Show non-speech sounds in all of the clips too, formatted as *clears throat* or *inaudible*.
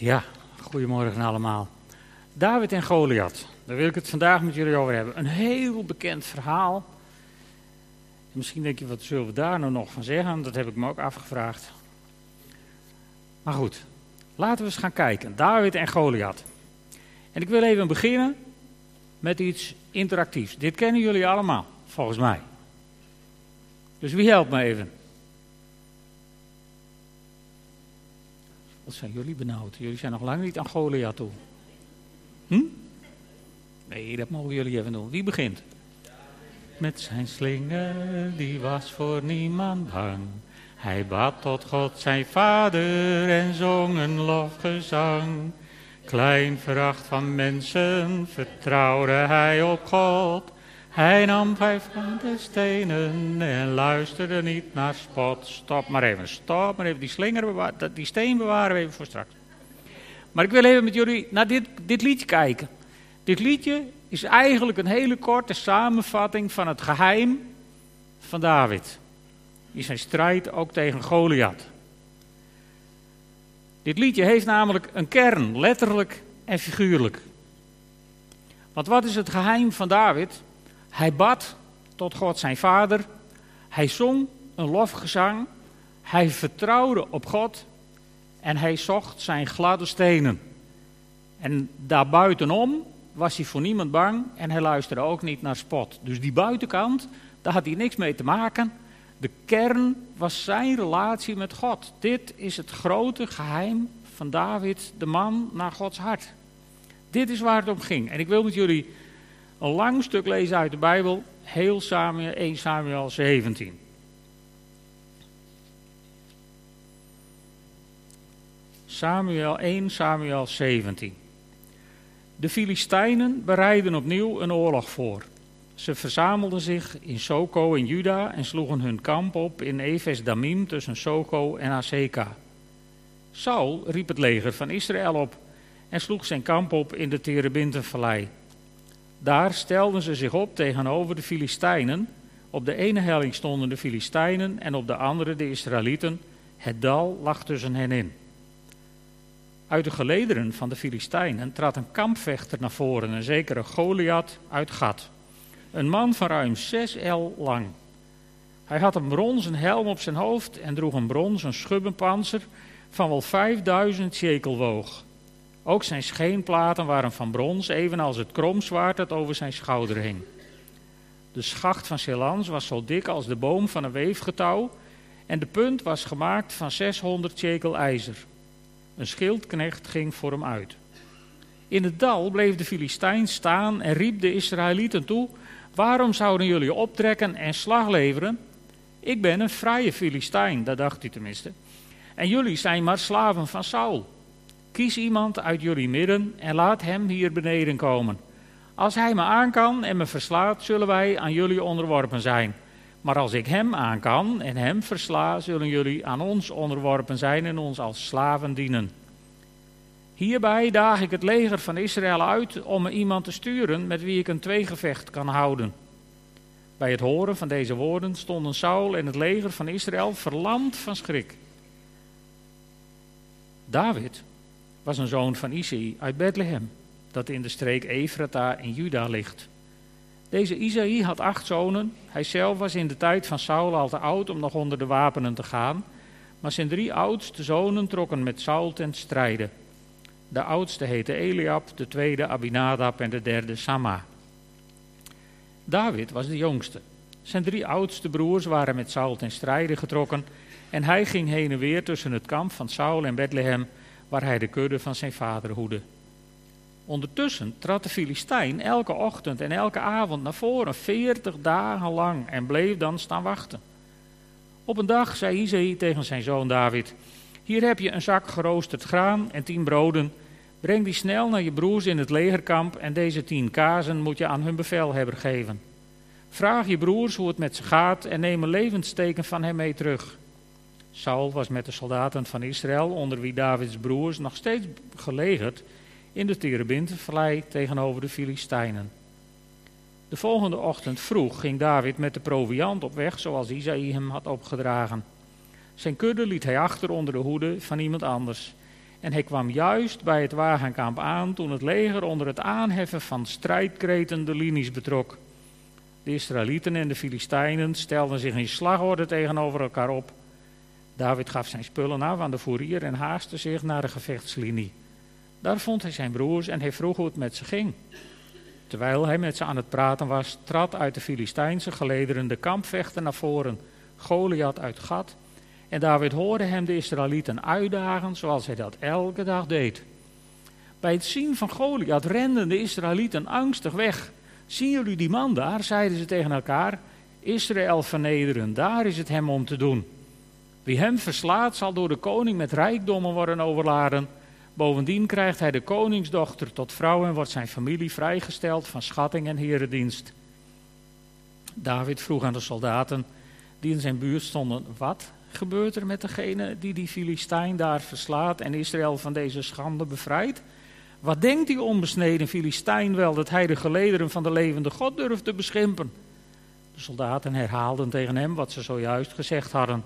Ja, goedemorgen allemaal. David en Goliath, daar wil ik het vandaag met jullie over hebben. Een heel bekend verhaal. Misschien denk je, wat zullen we daar nou nog van zeggen? Dat heb ik me ook afgevraagd. Maar goed, laten we eens gaan kijken. David en Goliath. En ik wil even beginnen met iets interactiefs. Dit kennen jullie allemaal, volgens mij. Dus wie helpt me even? Zijn jullie benauwd? Jullie zijn nog lang niet aan Goliath toe. Hm? Nee, dat mogen jullie even doen. Wie begint? Met zijn slinger, die was voor niemand bang. Hij bad tot God zijn vader en zong een lofgezang. Klein veracht van mensen vertrouwde hij op God. Hij nam vijf van de stenen en luisterde niet naar spot. Stop maar even, stop maar even. Die slinger bewaren, die steen bewaren we even voor straks. Maar ik wil even met jullie naar dit, dit liedje kijken. Dit liedje is eigenlijk een hele korte samenvatting van het geheim van David. In zijn strijd ook tegen Goliath. Dit liedje heeft namelijk een kern, letterlijk en figuurlijk. Want wat is het geheim van David? Hij bad tot God zijn vader. Hij zong een lofgezang. Hij vertrouwde op God. En hij zocht zijn gladde stenen. En daarbuitenom was hij voor niemand bang. En hij luisterde ook niet naar spot. Dus die buitenkant, daar had hij niks mee te maken. De kern was zijn relatie met God. Dit is het grote geheim van David, de man naar Gods hart. Dit is waar het om ging. En ik wil met jullie een lang stuk lezen uit de Bijbel, heel Samuel, 1 Samuel 17. Samuel 1, Samuel 17. De Filistijnen bereiden opnieuw een oorlog voor. Ze verzamelden zich in Soko in Juda en sloegen hun kamp op in Efes Damim tussen Soko en Azeka. Saul riep het leger van Israël op en sloeg zijn kamp op in de Terebintenvallei. Daar stelden ze zich op tegenover de Filistijnen. Op de ene helling stonden de Filistijnen en op de andere de Israëlieten. Het dal lag tussen hen in. Uit de gelederen van de Filistijnen trad een kampvechter naar voren, een zekere Goliath uit Gat. Een man van ruim zes el lang. Hij had een bronzen helm op zijn hoofd en droeg een bronzen schubbenpanzer van wel vijfduizend shekel woog. Ook zijn scheenplaten waren van brons, evenals het kromzwaard dat over zijn schouder hing. De schacht van Selans was zo dik als de boom van een weefgetouw en de punt was gemaakt van 600 shekel ijzer. Een schildknecht ging voor hem uit. In het dal bleef de Filistijn staan en riep de Israëlieten toe: Waarom zouden jullie optrekken en slag leveren? Ik ben een vrije Filistijn, dat dacht hij tenminste. En jullie zijn maar slaven van Saul. Kies iemand uit jullie midden en laat hem hier beneden komen. Als hij me aan kan en me verslaat, zullen wij aan jullie onderworpen zijn. Maar als ik hem aan kan en hem versla, zullen jullie aan ons onderworpen zijn en ons als slaven dienen. Hierbij daag ik het leger van Israël uit om me iemand te sturen met wie ik een tweegevecht kan houden. Bij het horen van deze woorden stonden Saul en het leger van Israël verlamd van schrik. David was een zoon van Isaï uit Bethlehem, dat in de streek Efrata in Juda ligt. Deze Isaï had acht zonen. Hij zelf was in de tijd van Saul al te oud om nog onder de wapenen te gaan. Maar zijn drie oudste zonen trokken met Saul ten strijde. De oudste heette Eliab, de tweede Abinadab en de derde Sama. David was de jongste. Zijn drie oudste broers waren met Saul ten strijde getrokken en hij ging heen en weer tussen het kamp van Saul en Bethlehem waar hij de kudde van zijn vader hoedde. Ondertussen trad de Filistijn elke ochtend en elke avond naar voren, veertig dagen lang, en bleef dan staan wachten. Op een dag zei Isaïe tegen zijn zoon David: Hier heb je een zak geroosterd graan en tien broden. Breng die snel naar je broers in het legerkamp en deze tien kazen moet je aan hun bevelhebber geven. Vraag je broers hoe het met ze gaat en neem een levensteken van hem mee terug. Saul was met de soldaten van Israël, onder wie Davids broers, nog steeds gelegerd in de Terebintenvallei tegenover de Filistijnen. De volgende ochtend vroeg ging David met de proviand op weg, zoals Isaïe hem had opgedragen. Zijn kudde liet hij achter onder de hoede van iemand anders. En hij kwam juist bij het wagenkamp aan toen het leger onder het aanheffen van strijdkreten de linies betrok. De Israëlieten en de Filistijnen stelden zich in slagorde tegenover elkaar op. David gaf zijn spullen af aan de fourier en haastte zich naar de gevechtslinie. Daar vond hij zijn broers en hij vroeg hoe het met ze ging. Terwijl hij met ze aan het praten was, trad uit de Filistijnse gelederen de kampvechter naar voren, Goliath uit Gat. En David hoorde hem de Israëlieten uitdagen zoals hij dat elke dag deed. Bij het zien van Goliath renden de Israëlieten angstig weg. Zien jullie die man daar? zeiden ze tegen elkaar. Israël vernederen, daar is het hem om te doen. Wie hem verslaat, zal door de koning met rijkdommen worden overladen. Bovendien krijgt hij de koningsdochter tot vrouw en wordt zijn familie vrijgesteld van schatting en herendienst. David vroeg aan de soldaten die in zijn buurt stonden: Wat gebeurt er met degene die die Filistijn daar verslaat en Israël van deze schande bevrijdt? Wat denkt die onbesneden Filistijn wel dat hij de gelederen van de levende God durft te beschimpen? De soldaten herhaalden tegen hem wat ze zojuist gezegd hadden.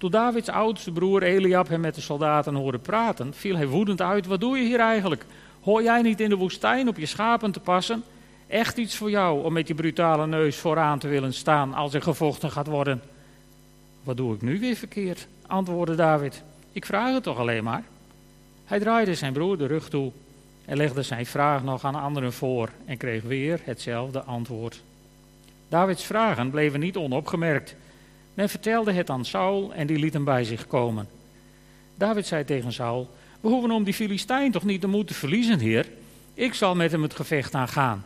Toen Davids oudste broer Eliab hem met de soldaten hoorde praten, viel hij woedend uit: Wat doe je hier eigenlijk? Hoor jij niet in de woestijn op je schapen te passen? Echt iets voor jou om met je brutale neus vooraan te willen staan als er gevochten gaat worden. Wat doe ik nu weer verkeerd? antwoordde David. Ik vraag het toch alleen maar. Hij draaide zijn broer de rug toe en legde zijn vraag nog aan anderen voor en kreeg weer hetzelfde antwoord. Davids vragen bleven niet onopgemerkt. Men vertelde het aan Saul en die liet hem bij zich komen. David zei tegen Saul: We hoeven om die Filistijn toch niet te moeten verliezen, heer? Ik zal met hem het gevecht aangaan.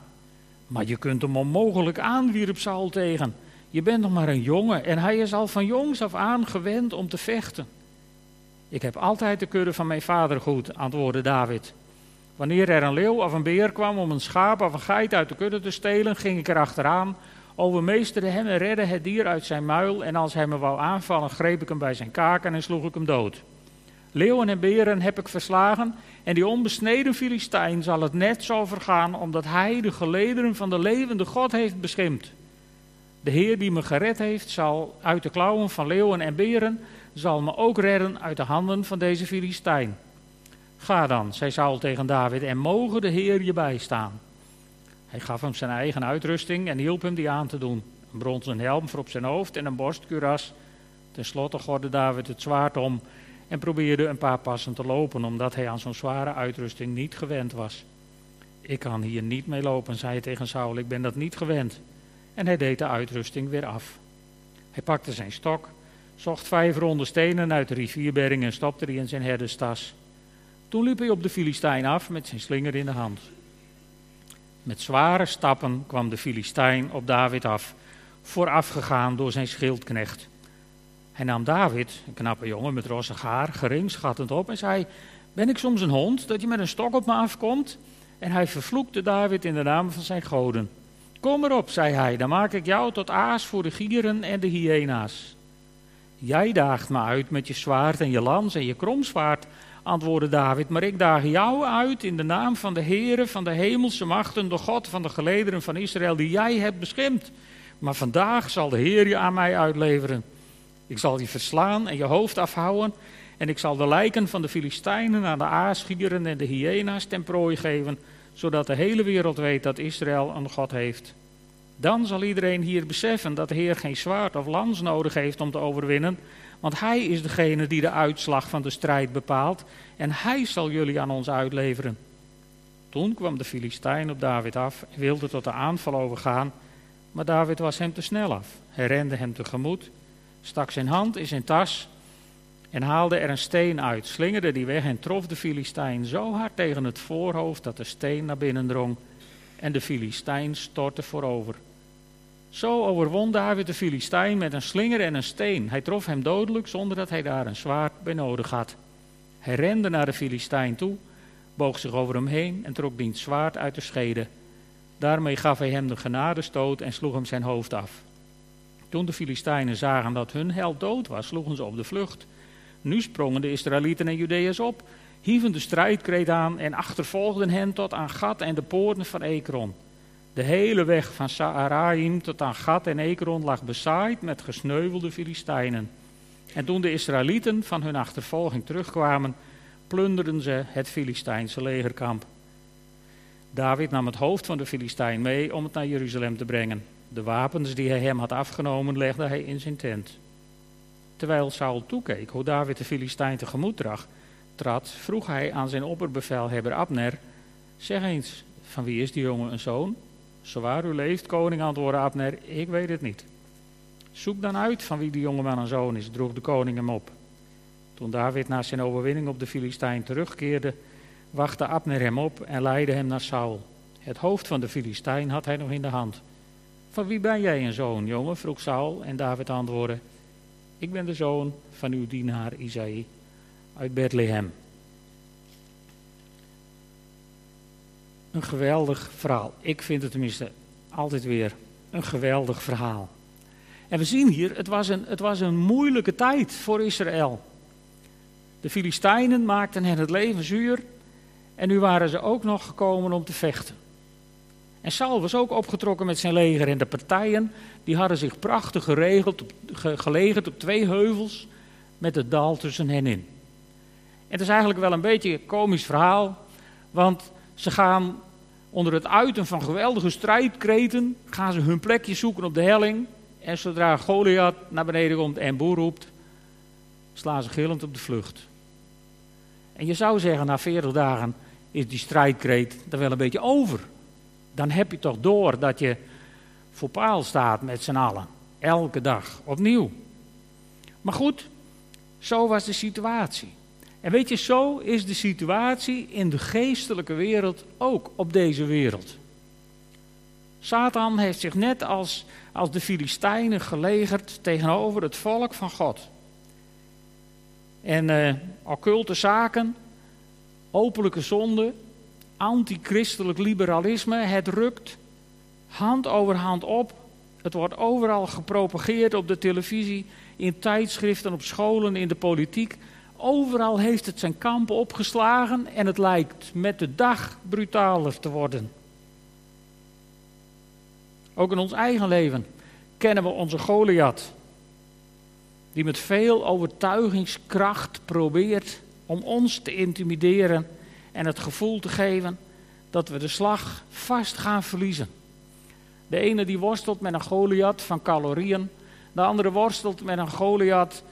Maar je kunt hem onmogelijk aan, wierp Saul tegen. Je bent nog maar een jongen en hij is al van jongs af aan gewend om te vechten. Ik heb altijd de kudde van mijn vader goed, antwoordde David. Wanneer er een leeuw of een beer kwam om een schaap of een geit uit de kudde te stelen, ging ik er achteraan, overmeesterde hem en redde het dier uit zijn muil. En als hij me wou aanvallen, greep ik hem bij zijn kaken en sloeg ik hem dood. Leeuwen en beren heb ik verslagen, en die onbesneden Filistijn zal het net zo vergaan, omdat hij de gelederen van de levende God heeft beschimd. De Heer die me gered heeft, zal uit de klauwen van leeuwen en beren, zal me ook redden uit de handen van deze Filistijn. Ga dan, zei Saul tegen David, en mogen de Heer je bijstaan. Hij gaf hem zijn eigen uitrusting en hielp hem die aan te doen. Een bronzen helm voor op zijn hoofd en een borstkuras. Ten slotte gordde David het zwaard om en probeerde een paar passen te lopen, omdat hij aan zo'n zware uitrusting niet gewend was. Ik kan hier niet mee lopen, zei hij tegen Saul, ik ben dat niet gewend. En hij deed de uitrusting weer af. Hij pakte zijn stok, zocht vijf ronde stenen uit de rivierbering en stopte die in zijn herderstas. Toen liep hij op de Filistijn af met zijn slinger in de hand. Met zware stappen kwam de Filistijn op David af, voorafgegaan door zijn schildknecht. Hij nam David, een knappe jongen met rossig haar, geringschattend op en zei: Ben ik soms een hond dat je met een stok op me afkomt? En hij vervloekte David in de naam van zijn goden. Kom erop, zei hij, dan maak ik jou tot aas voor de gieren en de hyena's. Jij daagt me uit met je zwaard en je lans en je kromzwaard, antwoordde David, maar ik daag jou uit in de naam van de Heere van de hemelse machten, de God van de gelederen van Israël, die jij hebt beschimd. Maar vandaag zal de Heer je aan mij uitleveren. Ik zal je verslaan en je hoofd afhouden. En ik zal de lijken van de Filistijnen aan de aasgieren en de hyena's ten prooi geven, zodat de hele wereld weet dat Israël een God heeft. Dan zal iedereen hier beseffen dat de Heer geen zwaard of lans nodig heeft om te overwinnen, want Hij is degene die de uitslag van de strijd bepaalt en Hij zal jullie aan ons uitleveren. Toen kwam de Filistijn op David af en wilde tot de aanval overgaan, maar David was hem te snel af. Hij rende hem tegemoet stak zijn hand in zijn tas en haalde er een steen uit, slingerde die weg en trof de Filistijn zo hard tegen het voorhoofd dat de steen naar binnen drong en de Filistijn stortte voorover. Zo overwon David de Filistijn met een slinger en een steen. Hij trof hem dodelijk zonder dat hij daar een zwaard bij nodig had. Hij rende naar de Filistijn toe, boog zich over hem heen en trok diens zwaard uit de schede. Daarmee gaf hij hem de genadestoot en sloeg hem zijn hoofd af. Toen de Filistijnen zagen dat hun held dood was, sloegen ze op de vlucht. Nu sprongen de Israëlieten en Judeërs op, hieven de strijdkreet aan en achtervolgden hen tot aan Gat en de poorten van Ekron. De hele weg van Saaraim tot aan Gat en Ekron lag bezaaid met gesneuvelde Filistijnen. En toen de Israëlieten van hun achtervolging terugkwamen, plunderden ze het Filistijnse legerkamp. David nam het hoofd van de Filistijn mee om het naar Jeruzalem te brengen. De wapens die hij hem had afgenomen legde hij in zijn tent. Terwijl Saul toekeek hoe David de Filistijn tegemoet trad, trad, vroeg hij aan zijn opperbevelhebber Abner: Zeg eens, van wie is die jongen een zoon? Zowaar u leeft, koning, antwoordde Abner, ik weet het niet. Zoek dan uit van wie die jongeman een zoon is, droeg de koning hem op. Toen David na zijn overwinning op de Filistijn terugkeerde, wachtte Abner hem op en leidde hem naar Saul. Het hoofd van de Filistijn had hij nog in de hand. Van wie ben jij een zoon, jongen? vroeg Saul en David antwoordde: Ik ben de zoon van uw dienaar Isaïe uit Bethlehem. Een geweldig verhaal. Ik vind het tenminste altijd weer een geweldig verhaal. En we zien hier, het was een, het was een moeilijke tijd voor Israël. De Filistijnen maakten hen het leven zuur en nu waren ze ook nog gekomen om te vechten. En Saul was ook opgetrokken met zijn leger en de partijen die hadden zich prachtig geregeld, gelegerd op twee heuvels met het dal tussen hen in. En het is eigenlijk wel een beetje een komisch verhaal, want ze gaan onder het uiten van geweldige strijdkreten, gaan ze hun plekje zoeken op de helling. En zodra Goliath naar beneden komt en boer roept, slaan ze gillend op de vlucht. En je zou zeggen, na 40 dagen is die strijdkreet dan wel een beetje over. Dan heb je toch door dat je voor paal staat met z'n allen. Elke dag opnieuw. Maar goed, zo was de situatie. En weet je, zo is de situatie in de geestelijke wereld ook op deze wereld. Satan heeft zich net als, als de Filistijnen gelegerd tegenover het volk van God. En uh, occulte zaken, openlijke zonde, antichristelijk liberalisme, het rukt hand over hand op. Het wordt overal gepropageerd op de televisie, in tijdschriften, op scholen, in de politiek. Overal heeft het zijn kamp opgeslagen en het lijkt met de dag brutaler te worden. Ook in ons eigen leven kennen we onze Goliath, die met veel overtuigingskracht probeert om ons te intimideren en het gevoel te geven dat we de slag vast gaan verliezen. De ene die worstelt met een Goliath van calorieën, de andere worstelt met een Goliath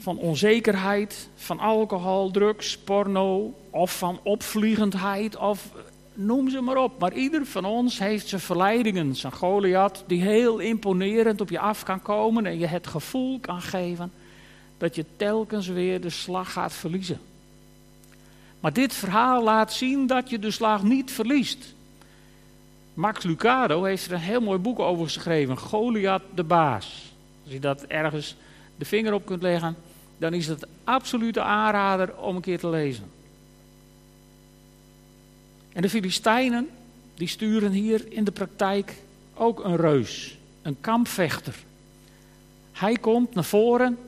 van onzekerheid, van alcohol, drugs, porno of van opvliegendheid of noem ze maar op. Maar ieder van ons heeft zijn verleidingen, zijn Goliath, die heel imponerend op je af kan komen en je het gevoel kan geven dat je telkens weer de slag gaat verliezen. Maar dit verhaal laat zien dat je de slag niet verliest. Max Lucado heeft er een heel mooi boek over geschreven, Goliath de baas. Als je dat ergens de vinger op kunt leggen, dan is het absolute aanrader om een keer te lezen. En de Filistijnen, die sturen hier in de praktijk ook een reus, een kampvechter. Hij komt naar voren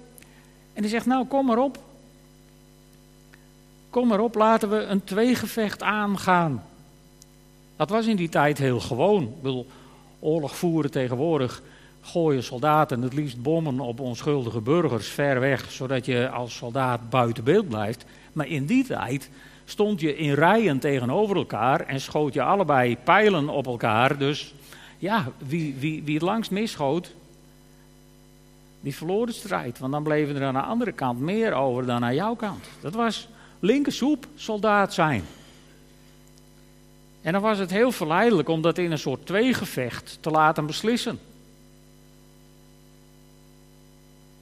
en die zegt, nou kom maar op. Kom maar op, laten we een tweegevecht aangaan. Dat was in die tijd heel gewoon. Ik oorlog voeren tegenwoordig gooien soldaten het liefst bommen op onschuldige burgers ver weg, zodat je als soldaat buiten beeld blijft. Maar in die tijd stond je in rijen tegenover elkaar en schoot je allebei pijlen op elkaar. Dus ja, wie, wie, wie het langst misschoot, die verloor de strijd. Want dan bleven er aan de andere kant meer over dan aan jouw kant. Dat was linkersoep soldaat zijn. En dan was het heel verleidelijk om dat in een soort tweegevecht te laten beslissen.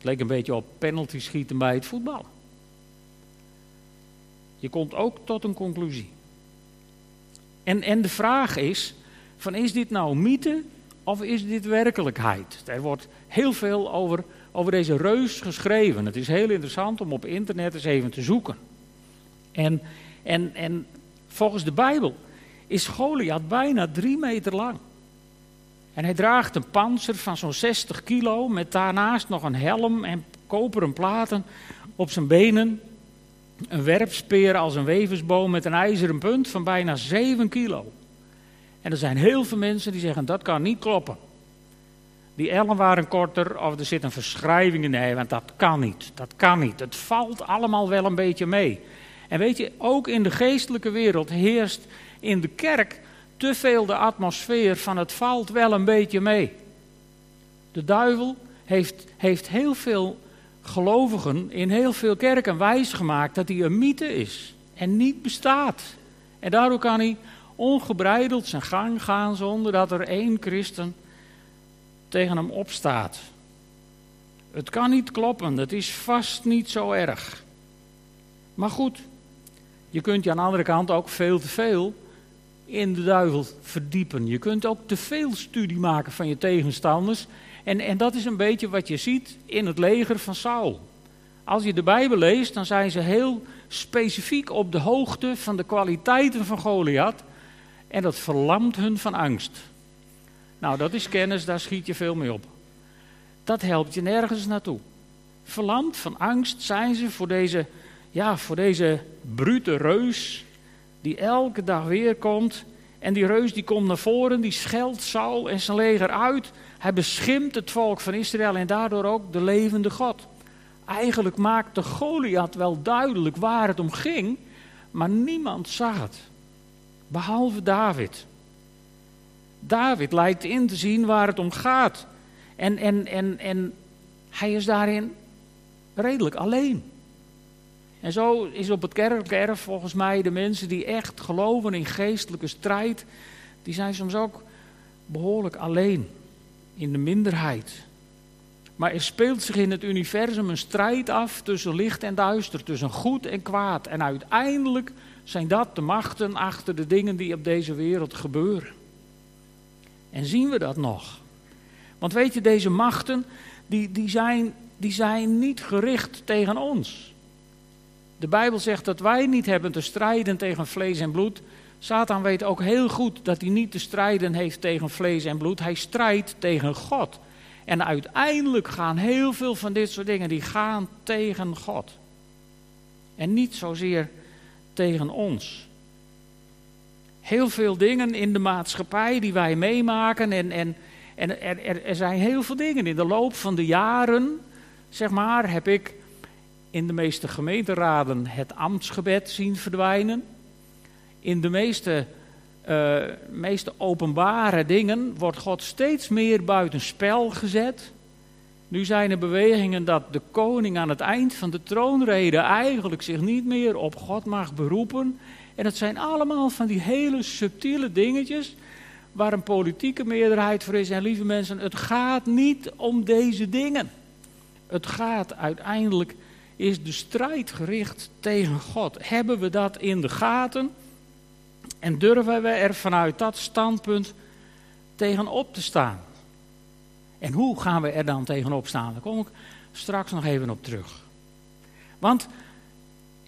Het leek een beetje op penalty schieten bij het voetballen. Je komt ook tot een conclusie. En, en de vraag is: van is dit nou mythe of is dit werkelijkheid? Er wordt heel veel over, over deze reus geschreven. Het is heel interessant om op internet eens even te zoeken. En, en, en volgens de Bijbel is Goliath bijna drie meter lang. En hij draagt een panzer van zo'n 60 kilo met daarnaast nog een helm en koperen platen op zijn benen. Een werpspeer als een weversboom met een ijzeren punt van bijna 7 kilo. En er zijn heel veel mensen die zeggen dat kan niet kloppen. die ellen waren korter of er zit een verschrijving in. Nee, want dat kan niet. Dat kan niet. Het valt allemaal wel een beetje mee. En weet je, ook in de geestelijke wereld heerst in de kerk te veel de atmosfeer van het valt wel een beetje mee. De duivel heeft, heeft heel veel gelovigen in heel veel kerken wijsgemaakt dat hij een mythe is en niet bestaat. En daardoor kan hij ongebreideld zijn gang gaan zonder dat er één christen tegen hem opstaat. Het kan niet kloppen, het is vast niet zo erg. Maar goed, je kunt je aan de andere kant ook veel te veel in de duivel verdiepen. Je kunt ook te veel studie maken van je tegenstanders. En, en dat is een beetje wat je ziet in het leger van Saul. Als je de Bijbel leest, dan zijn ze heel specifiek op de hoogte van de kwaliteiten van Goliath. En dat verlamt hun van angst. Nou, dat is kennis, daar schiet je veel mee op. Dat helpt je nergens naartoe. Verlamd van angst zijn ze voor deze, ja, voor deze brute reus die elke dag weer komt. En die reus die komt naar voren, die scheldt Saul en zijn leger uit. Hij beschimpt het volk van Israël en daardoor ook de levende God. Eigenlijk maakte Goliath wel duidelijk waar het om ging, maar niemand zag het. Behalve David. David lijkt in te zien waar het om gaat. En, en, en, en hij is daarin redelijk alleen. En zo is op het kerkelijke erf volgens mij de mensen die echt geloven in geestelijke strijd, die zijn soms ook behoorlijk alleen, in de minderheid. Maar er speelt zich in het universum een strijd af tussen licht en duister, tussen goed en kwaad. En uiteindelijk zijn dat de machten achter de dingen die op deze wereld gebeuren. En zien we dat nog? Want weet je, deze machten, die, die, zijn, die zijn niet gericht tegen ons. De Bijbel zegt dat wij niet hebben te strijden tegen vlees en bloed. Satan weet ook heel goed dat hij niet te strijden heeft tegen vlees en bloed. Hij strijdt tegen God. En uiteindelijk gaan heel veel van dit soort dingen, die gaan tegen God. En niet zozeer tegen ons. Heel veel dingen in de maatschappij die wij meemaken. En, en, en er, er, er zijn heel veel dingen. In de loop van de jaren, zeg maar, heb ik in de meeste gemeenteraden het ambtsgebed zien verdwijnen. In de meeste, uh, meeste openbare dingen wordt God steeds meer buitenspel gezet. Nu zijn er bewegingen dat de koning aan het eind van de troonrede eigenlijk zich niet meer op God mag beroepen. En het zijn allemaal van die hele subtiele dingetjes waar een politieke meerderheid voor is. En lieve mensen, het gaat niet om deze dingen. Het gaat uiteindelijk, is de strijd gericht tegen God. Hebben we dat in de gaten? En durven we er vanuit dat standpunt tegenop te staan? En hoe gaan we er dan tegenop staan? Daar kom ik straks nog even op terug. Want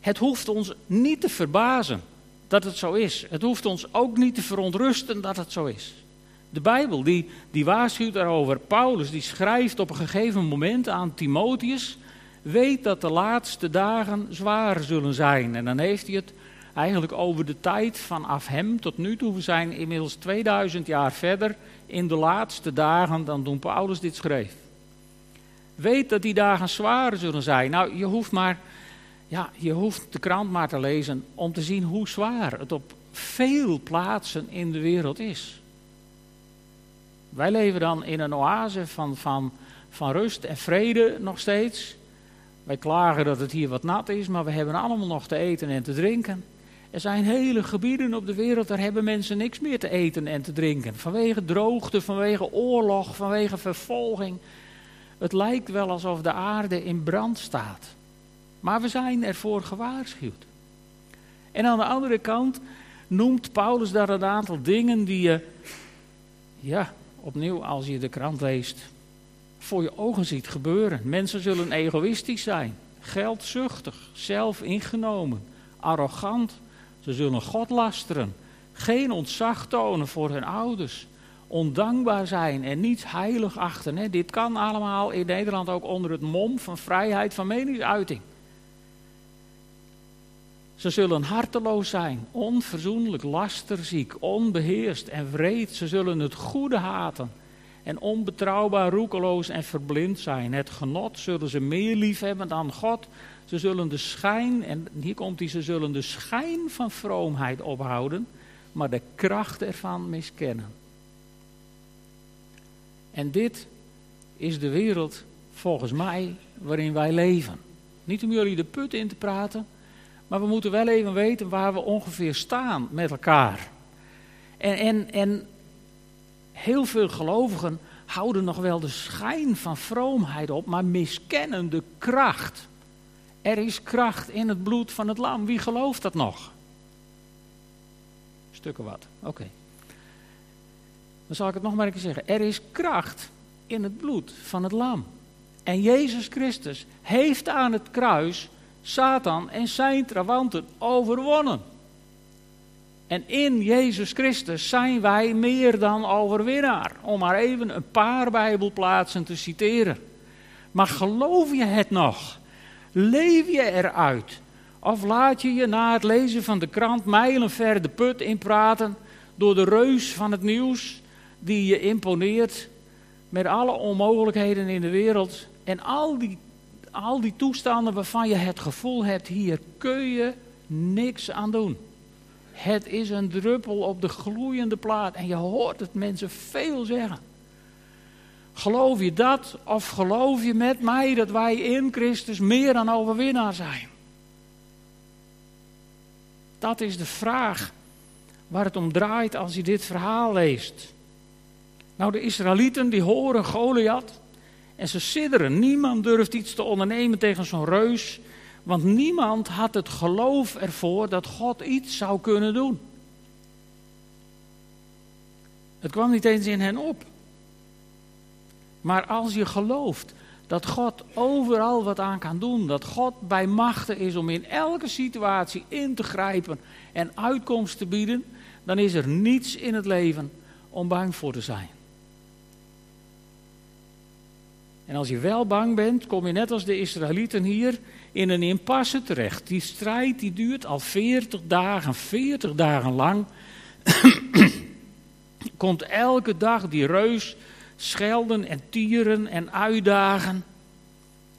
het hoeft ons niet te verbazen dat het zo is. Het hoeft ons ook niet te verontrusten dat het zo is. De Bijbel die, die waarschuwt daarover. Paulus die schrijft op een gegeven moment aan Timotheus. Weet dat de laatste dagen zwaar zullen zijn. En dan heeft hij het eigenlijk over de tijd vanaf hem tot nu toe. We zijn inmiddels 2000 jaar verder in de laatste dagen dan toen Paulus dit schreef. Weet dat die dagen zwaar zullen zijn. Nou, je hoeft maar, ja, je hoeft de krant maar te lezen om te zien hoe zwaar het op veel plaatsen in de wereld is. Wij leven dan in een oase van, van, van rust en vrede nog steeds. Wij klagen dat het hier wat nat is, maar we hebben allemaal nog te eten en te drinken. Er zijn hele gebieden op de wereld, daar hebben mensen niks meer te eten en te drinken. Vanwege droogte, vanwege oorlog, vanwege vervolging. Het lijkt wel alsof de aarde in brand staat. Maar we zijn ervoor gewaarschuwd. En aan de andere kant noemt Paulus daar een aantal dingen die je, ja, opnieuw als je de krant leest, voor je ogen ziet gebeuren. Mensen zullen egoïstisch zijn, geldzuchtig, zelfingenomen, arrogant, ze zullen God lasteren, geen ontzag tonen voor hun ouders, ondankbaar zijn en niets heilig achten. Hè. Dit kan allemaal in Nederland ook onder het mom van vrijheid van meningsuiting. Ze zullen harteloos zijn, onverzoenlijk, lasterziek, onbeheerst en wreed. Ze zullen het goede haten en onbetrouwbaar, roekeloos en verblind zijn. Het genot zullen ze meer lief hebben dan God. Ze zullen de schijn, en hier komt hij, ze zullen de schijn van vroomheid ophouden, maar de kracht ervan miskennen. En dit is de wereld volgens mij waarin wij leven. Niet om jullie de put in te praten, maar we moeten wel even weten waar we ongeveer staan met elkaar. En, en, en heel veel gelovigen houden nog wel de schijn van vroomheid op, maar miskennen de kracht. Er is kracht in het bloed van het lam. Wie gelooft dat nog? Stukken wat, oké. Dan zal ik het nog maar een keer zeggen. Er is kracht in het bloed van het lam. En Jezus Christus heeft aan het kruis Satan en zijn trawanten overwonnen. En in Jezus Christus zijn wij meer dan overwinnaar. Om maar even een paar Bijbelplaatsen te citeren. Maar geloof je het nog? Leef je eruit? Of laat je je na het lezen van de krant mijlenver de put inpraten door de reus van het nieuws die je imponeert met alle onmogelijkheden in de wereld en al die, al die toestanden waarvan je het gevoel hebt, hier kun je niks aan doen. Het is een druppel op de gloeiende plaat en je hoort het mensen veel zeggen. Geloof je dat of geloof je met mij dat wij in Christus meer dan overwinnaar zijn? Dat is de vraag waar het om draait als je dit verhaal leest. Nou, de Israëlieten die horen Goliath en ze sidderen. Niemand durft iets te ondernemen tegen zo'n reus, want niemand had het geloof ervoor dat God iets zou kunnen doen. Het kwam niet eens in hen op. Maar als je gelooft dat God overal wat aan kan doen, dat God bij machten is om in elke situatie in te grijpen en uitkomst te bieden, dan is er niets in het leven om bang voor te zijn. En als je wel bang bent, kom je net als de Israëlieten hier in een impasse terecht. Die strijd die duurt al 40 dagen, 40 dagen lang. *clears throat* Komt elke dag die reus schelden en tieren en uitdagen.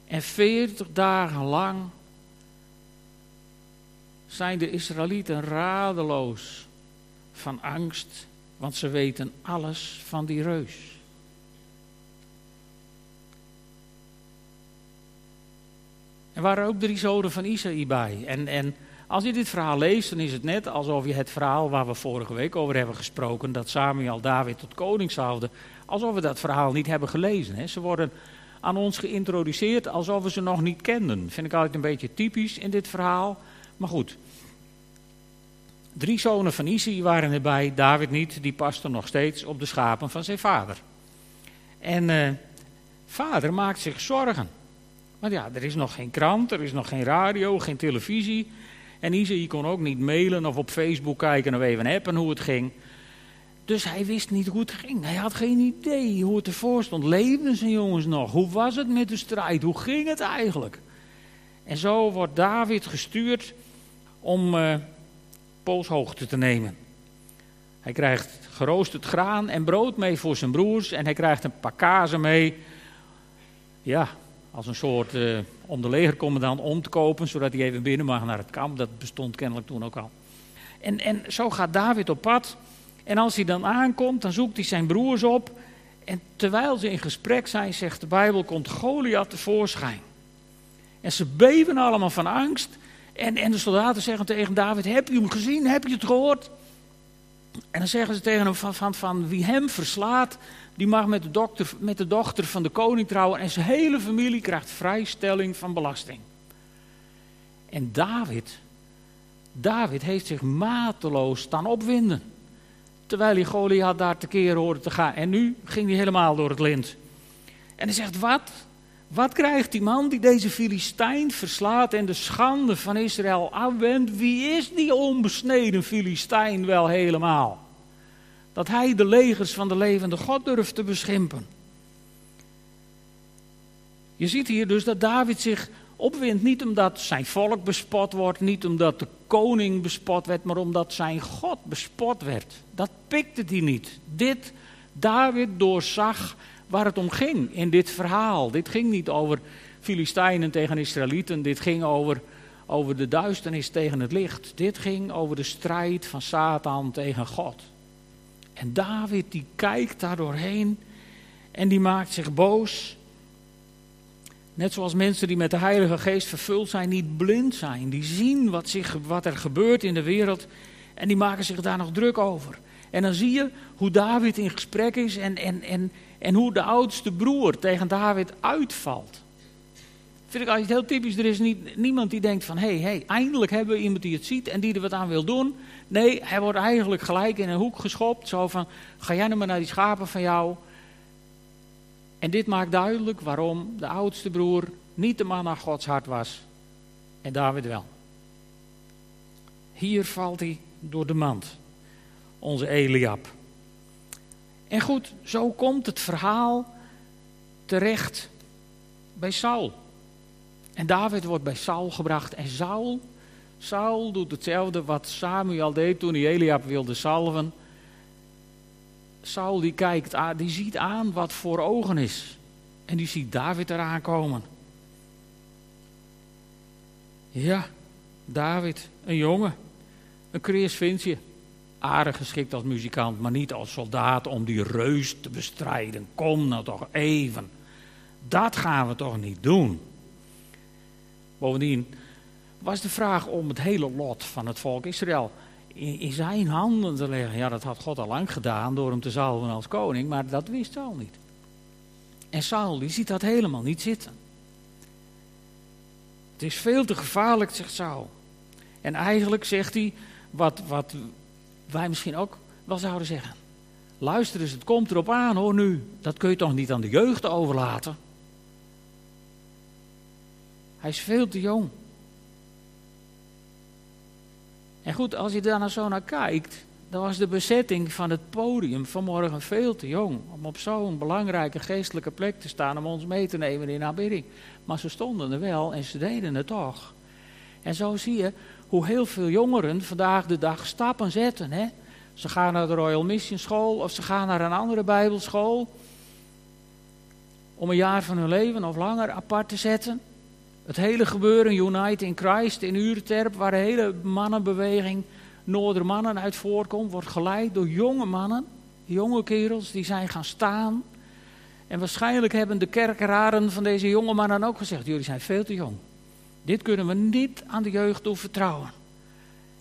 En 40 dagen lang zijn de Israëlieten radeloos van angst, want ze weten alles van die reus. Er waren ook drie zonen van Isaï bij. En, en als je dit verhaal leest, dan is het net alsof je het verhaal waar we vorige week over hebben gesproken, dat Samuel David tot koning zouden, alsof we dat verhaal niet hebben gelezen. Hè. Ze worden aan ons geïntroduceerd alsof we ze nog niet kenden. Vind ik altijd een beetje typisch in dit verhaal. Maar goed. Drie zonen van Isaï waren erbij, David niet, die paste nog steeds op de schapen van zijn vader. En uh, vader maakt zich zorgen. Want ja, er is nog geen krant, er is nog geen radio, geen televisie. En Isaïe kon ook niet mailen of op Facebook kijken of even appen hoe het ging. Dus hij wist niet hoe het ging. Hij had geen idee hoe het ervoor stond. Leefden zijn jongens nog? Hoe was het met de strijd? Hoe ging het eigenlijk? En zo wordt David gestuurd om uh, te nemen. Hij krijgt geroosterd graan en brood mee voor zijn broers. En hij krijgt een paar kazen mee. Ja, als een soort uh, om de legercommandant om te kopen, zodat hij even binnen mag naar het kamp. Dat bestond kennelijk toen ook al. En, en zo gaat David op pad. En als hij dan aankomt, dan zoekt hij zijn broers op. En terwijl ze in gesprek zijn, zegt de Bijbel, komt Goliath tevoorschijn. En ze beven allemaal van angst. En, en de soldaten zeggen tegen David, heb je hem gezien? Heb je het gehoord? En dan zeggen ze tegen hem van, van, van wie hem verslaat, die mag met de, dokter, met de dochter van de koning trouwen en zijn hele familie krijgt vrijstelling van belasting. En David, David heeft zich mateloos staan opwinden. Terwijl hij Goliath daar tekeer hoorde te gaan. En nu ging hij helemaal door het lint. En hij zegt, wat? Wat krijgt die man die deze Filistijn verslaat en de schande van Israël afwendt? Wie is die onbesneden Filistijn wel helemaal? Dat hij de legers van de levende God durft te beschimpen. Je ziet hier dus dat David zich opwindt, niet omdat zijn volk bespot wordt, niet omdat de koning bespot werd, maar omdat zijn God bespot werd. Dat pikte hij niet. Dit David doorzag waar het om ging in dit verhaal. Dit ging niet over Filistijnen tegen Israëlieten, dit ging over, over de duisternis tegen het licht. Dit ging over de strijd van Satan tegen God. En David die kijkt daar doorheen en die maakt zich boos. Net zoals mensen die met de Heilige Geest vervuld zijn, niet blind zijn. Die zien wat, zich, wat er gebeurt in de wereld en die maken zich daar nog druk over. En dan zie je hoe David in gesprek is en, en, en, en hoe de oudste broer tegen David uitvalt. Vind ik altijd heel typisch. Er is niet, niemand die denkt van, hé, hey, hey, eindelijk hebben we iemand die het ziet en die er wat aan wil doen. Nee, hij wordt eigenlijk gelijk in een hoek geschopt. Zo van, ga jij nou maar naar die schapen van jou. En dit maakt duidelijk waarom de oudste broer niet de man naar Gods hart was. En David wel. Hier valt hij door de mand. Onze Eliab. En goed, zo komt het verhaal terecht bij Saul. En David wordt bij Saul gebracht. En Saul, Saul doet hetzelfde wat Samuel deed toen hij Eliab wilde salven. Saul die kijkt, die ziet aan wat voor ogen is. En die ziet David eraan komen. Ja, David, een jongen. Een kreersvintje. Aardig geschikt als muzikant, maar niet als soldaat om die reus te bestrijden. Kom nou toch even. Dat gaan we toch niet doen. Bovendien was de vraag om het hele lot van het volk Israël in, zijn handen te leggen. Ja, dat had God al lang gedaan door hem te zalven als koning, maar dat wist Saul niet. En Saul die ziet dat helemaal niet zitten. Het is veel te gevaarlijk, zegt Saul. En eigenlijk zegt hij wat, wat wij misschien ook wel zouden zeggen. Luister eens, het komt erop aan hoor nu. Dat kun je toch niet aan de jeugd overlaten? Hij is veel te jong. En goed, als je daar nou zo naar kijkt, dan was de bezetting van het podium vanmorgen veel te jong. Om op zo'n belangrijke geestelijke plek te staan om ons mee te nemen in aanbidding. Maar ze stonden er wel en ze deden het toch. En zo zie je hoe heel veel jongeren vandaag de dag stappen zetten. Hè? Ze gaan naar de Royal Mission School of ze gaan naar een andere Bijbelschool. Om een jaar van hun leven of langer apart te zetten. Het hele gebeuren, Unite in Christ in Ureterp, waar de hele mannenbeweging Noordermannen uit voorkomt, wordt geleid door jonge mannen, jonge kerels die zijn gaan staan. En waarschijnlijk hebben de kerkeraden van deze jonge mannen ook gezegd: jullie zijn veel te jong. Dit kunnen we niet aan de jeugd toevertrouwen.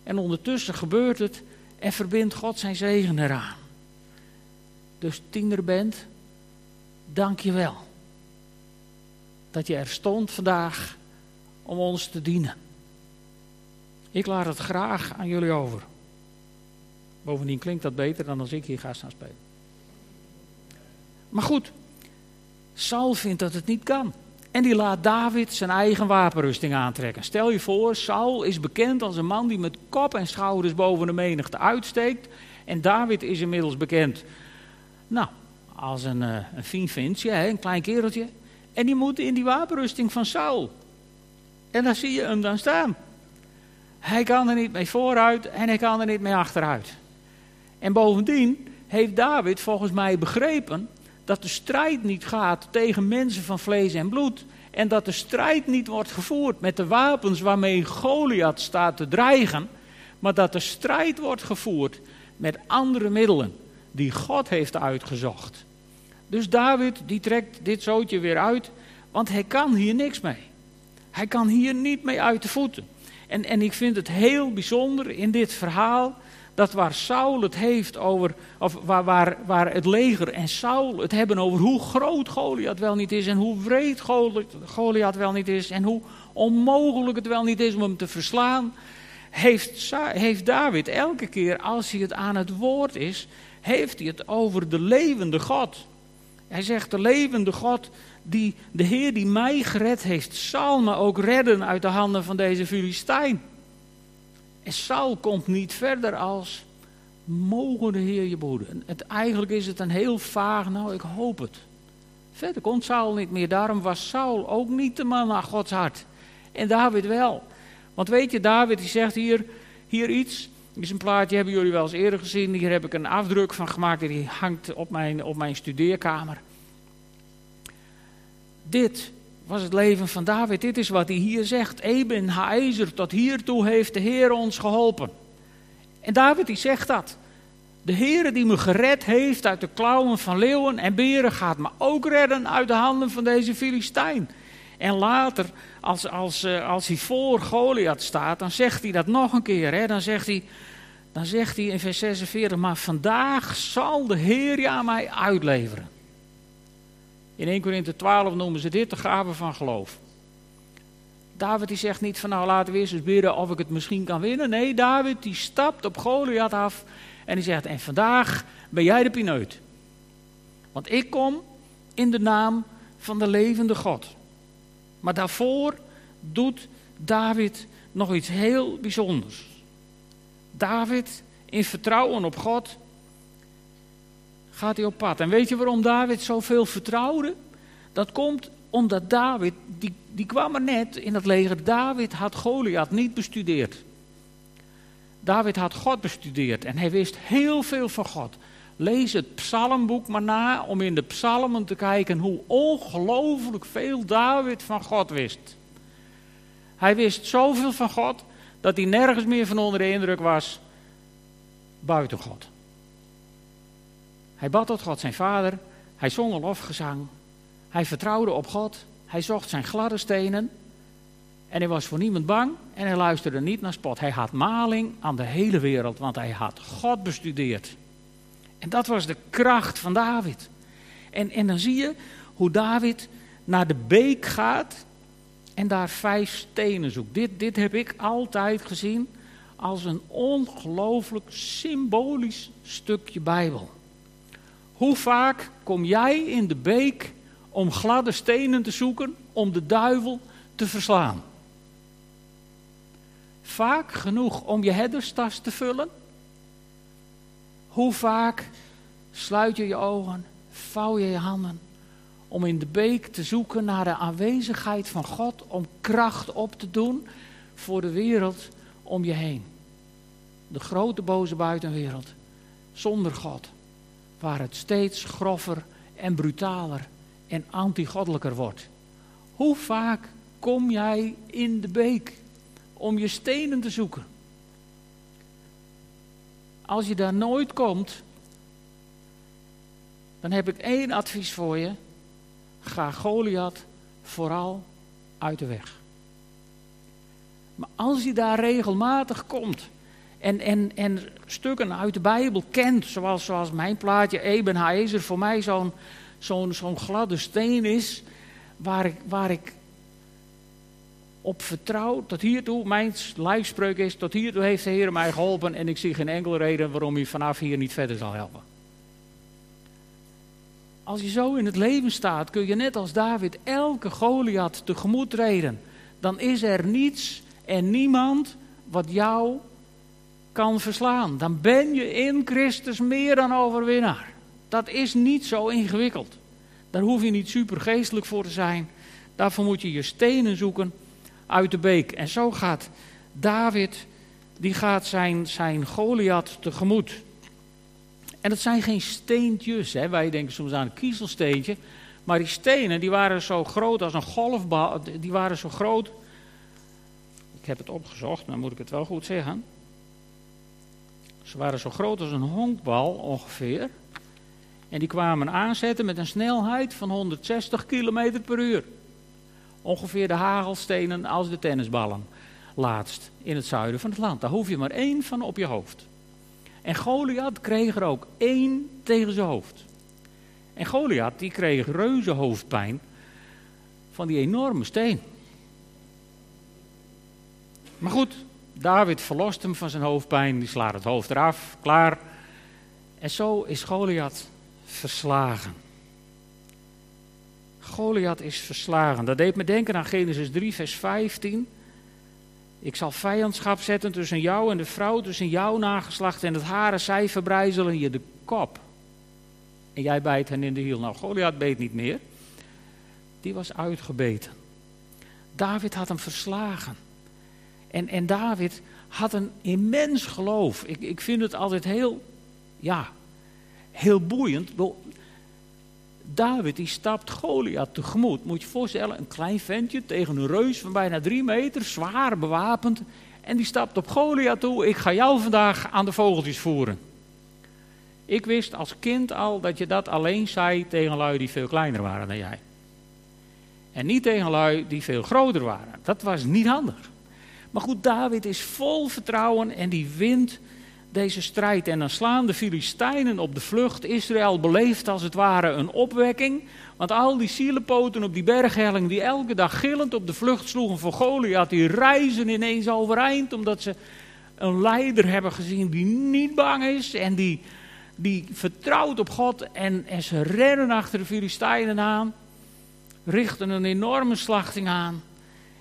En ondertussen gebeurt het en verbindt God zijn zegen eraan. Dus tienerband, dank je wel dat je er stond vandaag om ons te dienen. Ik laat het graag aan jullie over. Bovendien klinkt dat beter dan als ik hier ga staan spelen. Maar goed, Saul vindt dat het niet kan. En die laat David zijn eigen wapenrusting aantrekken. Stel je voor, Saul is bekend als een man die met kop en schouders boven de menigte uitsteekt. En David is inmiddels bekend, nou, als een, uh, een fien een klein kereltje. En die moet in die wapenrusting van Saul. En dan zie je hem dan staan. Hij kan er niet mee vooruit en hij kan er niet mee achteruit. En bovendien heeft David volgens mij begrepen dat de strijd niet gaat tegen mensen van vlees en bloed. En dat de strijd niet wordt gevoerd met de wapens waarmee Goliath staat te dreigen. Maar dat de strijd wordt gevoerd met andere middelen die God heeft uitgezocht. Dus David die trekt dit zootje weer uit, want hij kan hier niks mee. Hij kan hier niet mee uit de voeten. En, en ik vind het heel bijzonder in dit verhaal dat waar Saul het heeft over, of waar, waar, waar het leger en Saul het hebben over hoe groot Goliath wel niet is en hoe wreed Goliath wel niet is en hoe onmogelijk het wel niet is om hem te verslaan, heeft, heeft David elke keer als hij het aan het woord is, heeft hij het over de levende God. Hij zegt de levende God, die, de Heer die mij gered heeft, zal me ook redden uit de handen van deze Filistijn. En Saul komt niet verder als, mogen de Heer je behoeden. Het, eigenlijk is het een heel vaag, nou ik hoop het. Verder komt Saul niet meer, daarom was Saul ook niet de man naar Gods hart. En David wel. Want weet je, David die zegt hier, hier iets, is een plaatje, hebben jullie wel eens eerder gezien. Hier heb ik een afdruk van gemaakt en die hangt op mijn, op mijn studeerkamer. Dit was het leven van David. Dit is wat hij hier zegt. Eben Haezer, tot hiertoe heeft de Heer ons geholpen. En David die zegt dat. De Heer die me gered heeft uit de klauwen van leeuwen en beren, gaat me ook redden uit de handen van deze Filistijn. En later, als, als, eh, als hij voor Goliath staat, dan zegt hij dat nog een keer. Hè? Dan, zegt hij, dan zegt hij in vers 46, maar vandaag zal de Heer aan mij uitleveren. In 1 Corinthië 12 noemen ze dit de gave van geloof. David die zegt niet van nou laten we eerst eens bidden of ik het misschien kan winnen. Nee, David die stapt op Goliath af en die zegt en vandaag ben jij de pineut. Want ik kom in de naam van de levende God. Maar daarvoor doet David nog iets heel bijzonders. David in vertrouwen op God gaat hij op pad. En weet je waarom David zoveel vertrouwde? Dat komt omdat David, die, die kwam er net in het leger. David had Goliath niet bestudeerd. David had God bestudeerd en hij wist heel veel van God. Lees het psalmboek maar na om in de psalmen te kijken hoe ongelooflijk veel David van God wist. Hij wist zoveel van God dat hij nergens meer van onder de indruk was buiten God. Hij bad tot God zijn vader, hij zong een lofgezang, hij vertrouwde op God, hij zocht zijn gladde stenen en hij was voor niemand bang en hij luisterde niet naar spot. Hij had maling aan de hele wereld, want hij had God bestudeerd. En dat was de kracht van David. En, en dan zie je hoe David naar de beek gaat en daar vijf stenen zoekt. Dit, dit heb ik altijd gezien als een ongelooflijk symbolisch stukje Bijbel. Hoe vaak kom jij in de beek om gladde stenen te zoeken om de duivel te verslaan? Vaak genoeg om je herderstas te vullen? Hoe vaak sluit je je ogen, vouw je je handen om in de beek te zoeken naar de aanwezigheid van God, om kracht op te doen voor de wereld om je heen. De grote boze buitenwereld, zonder God, waar het steeds grover en brutaler en antigoddelijker wordt. Hoe vaak kom jij in de beek om je stenen te zoeken? Als je daar nooit komt, dan heb ik één advies voor je. Ga Goliath vooral uit de weg. Maar als je daar regelmatig komt en, en, en stukken uit de Bijbel kent, zoals, zoals mijn plaatje Eben Haezer voor mij zo'n zo'n zo'n gladde steen is, waar ik, waar ik op vertrouw, tot hiertoe, mijn lijfspreuk is, tot hiertoe heeft de Heer mij geholpen en ik zie geen enkele reden waarom hij vanaf hier niet verder zal helpen. Als je zo in het leven staat, kun je net als David elke Goliath tegemoet treden. Dan is er niets en niemand wat jou kan verslaan. Dan ben je in Christus meer dan overwinnaar. Dat is niet zo ingewikkeld. Daar hoef je niet supergeestelijk voor te zijn. Daarvoor moet je je stenen zoeken uit de beek. En zo gaat David, die gaat zijn, zijn Goliath tegemoet. En dat zijn geen steentjes, hè. wij denken soms aan een kiezelsteentje. Maar die stenen, die waren zo groot als een golfbal, die waren zo groot. Ik heb het opgezocht, maar moet ik het wel goed zeggen. Ze waren zo groot als een honkbal ongeveer. En die kwamen aanzetten met een snelheid van 160 km per uur. Ongeveer de hagelstenen als de tennisballen. Laatst in het zuiden van het land. Daar hoef je maar één van op je hoofd. En Goliath kreeg er ook één tegen zijn hoofd. En Goliath die kreeg reuze hoofdpijn van die enorme steen. Maar goed, David verlost hem van zijn hoofdpijn, die slaat het hoofd eraf, klaar. En zo is Goliath verslagen. Goliath is verslagen. Dat deed me denken aan Genesis 3, vers 15. Ik zal vijandschap zetten tussen jou en de vrouw, tussen jouw nageslacht en het haren. Zij verbrijzelen je de kop. En jij bijt hen in de hiel. Nou, Goliath beet niet meer. Die was uitgebeten. David had hem verslagen. En, en David had een immens geloof. Ik, ik vind het altijd heel, ja, heel boeiend. David die stapt Goliath tegemoet. Moet je je voorstellen, een klein ventje tegen een reus van bijna drie meter, zwaar bewapend. En die stapt op Goliath toe. Ik ga jou vandaag aan de vogeltjes voeren. Ik wist als kind al dat je dat alleen zei tegen lui die veel kleiner waren dan jij. En niet tegen lui die veel groter waren. Dat was niet handig. Maar goed, David is vol vertrouwen en die wint deze strijd. En dan slaan de Filistijnen op de vlucht. Israël beleeft als het ware een opwekking. Want al die zielenpoten op die berghelling die elke dag gillend op de vlucht sloegen voor Goliath, die reizen ineens overeind omdat ze een leider hebben gezien die niet bang is en die, die vertrouwt op God. En, en ze rennen achter de Filistijnen aan, richten een enorme slachting aan.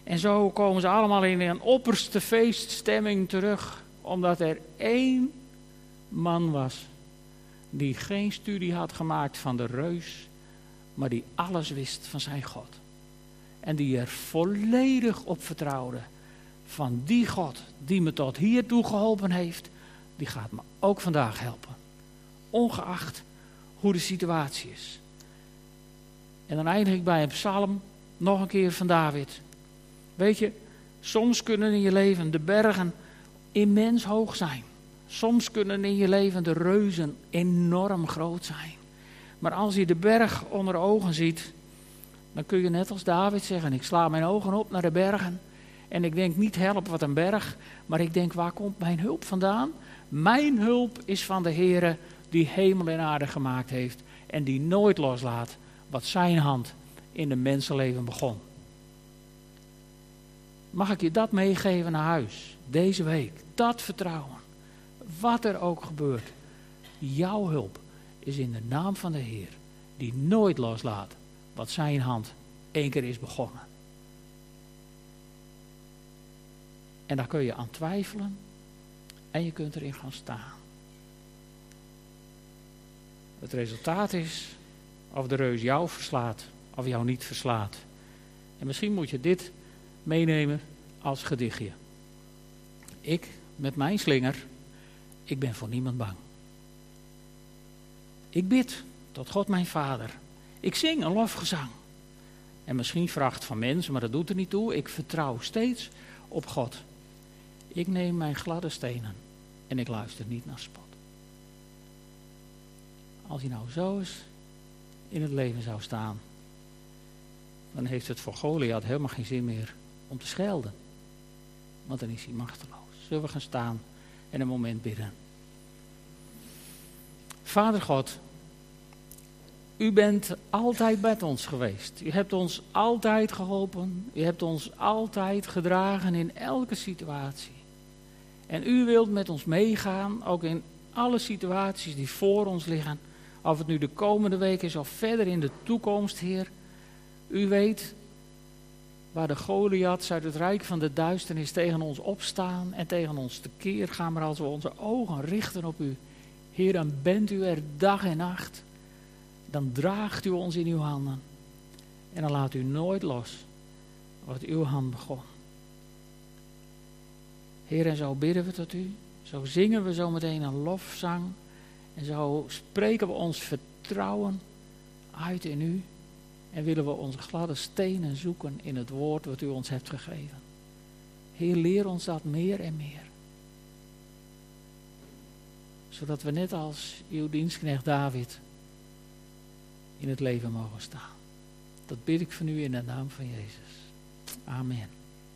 En zo komen ze allemaal in een opperste feeststemming terug, omdat er één man was die geen studie had gemaakt van de reus, maar die alles wist van zijn God. En die er volledig op vertrouwde van die God die me tot hiertoe geholpen heeft, die gaat me ook vandaag helpen. Ongeacht hoe de situatie is. En dan eindig ik bij een psalm, nog een keer van David. Weet je, soms kunnen in je leven de bergen immens hoog zijn. Soms kunnen in je leven de reuzen enorm groot zijn. Maar als je de berg onder ogen ziet, dan kun je net als David zeggen: Ik sla mijn ogen op naar de bergen. En ik denk niet help wat een berg, maar ik denk waar komt mijn hulp vandaan? Mijn hulp is van de Heere die hemel en aarde gemaakt heeft en die nooit loslaat wat zijn hand in de mensenleven begon. Mag ik je dat meegeven naar huis, deze week? Dat vertrouwen. Wat er ook gebeurt. Jouw hulp is in de naam van de Heer, die nooit loslaat wat zijn hand één keer is begonnen. En daar kun je aan twijfelen en je kunt erin gaan staan. Het resultaat is of de reus jou verslaat of jou niet verslaat. En misschien moet je dit meenemen als gedichtje. Ik met mijn slinger, ik ben voor niemand bang. Ik bid tot God mijn Vader. Ik zing een lofgezang. En misschien vraagt van mensen, maar dat doet er niet toe. Ik vertrouw steeds op God. Ik neem mijn gladde stenen en ik luister niet naar spot. Als hij nou zo eens in het leven zou staan, dan heeft het voor Goliath helemaal geen zin meer om te schelden. Want dan is hij machteloos. Zullen we gaan staan en een moment bidden. Vader God, u bent altijd met ons geweest. U hebt ons altijd geholpen. U hebt ons altijd gedragen in elke situatie. En u wilt met ons meegaan, ook in alle situaties die voor ons liggen. Of het nu de komende week is of verder in de toekomst, Heer. U weet waar de Goliaths uit het rijk van de duisternis tegen ons opstaan en tegen ons tekeer gaan. Maar als we onze ogen richten op u, Heer, dan bent u er dag en nacht. Dan draagt u ons in uw handen. En dan laat u nooit los wat uw hand begon. Heer, en zo bidden we tot u. Zo zingen we zo meteen een lofzang. En zo spreken we ons vertrouwen uit in u. En willen we onze gladde stenen zoeken in het woord wat u ons hebt gegeven. Heer, leer ons dat meer en meer. Zodat we net als uw dienstknecht David in het leven mogen staan. Dat bid ik van u in de naam van Jezus. Amen.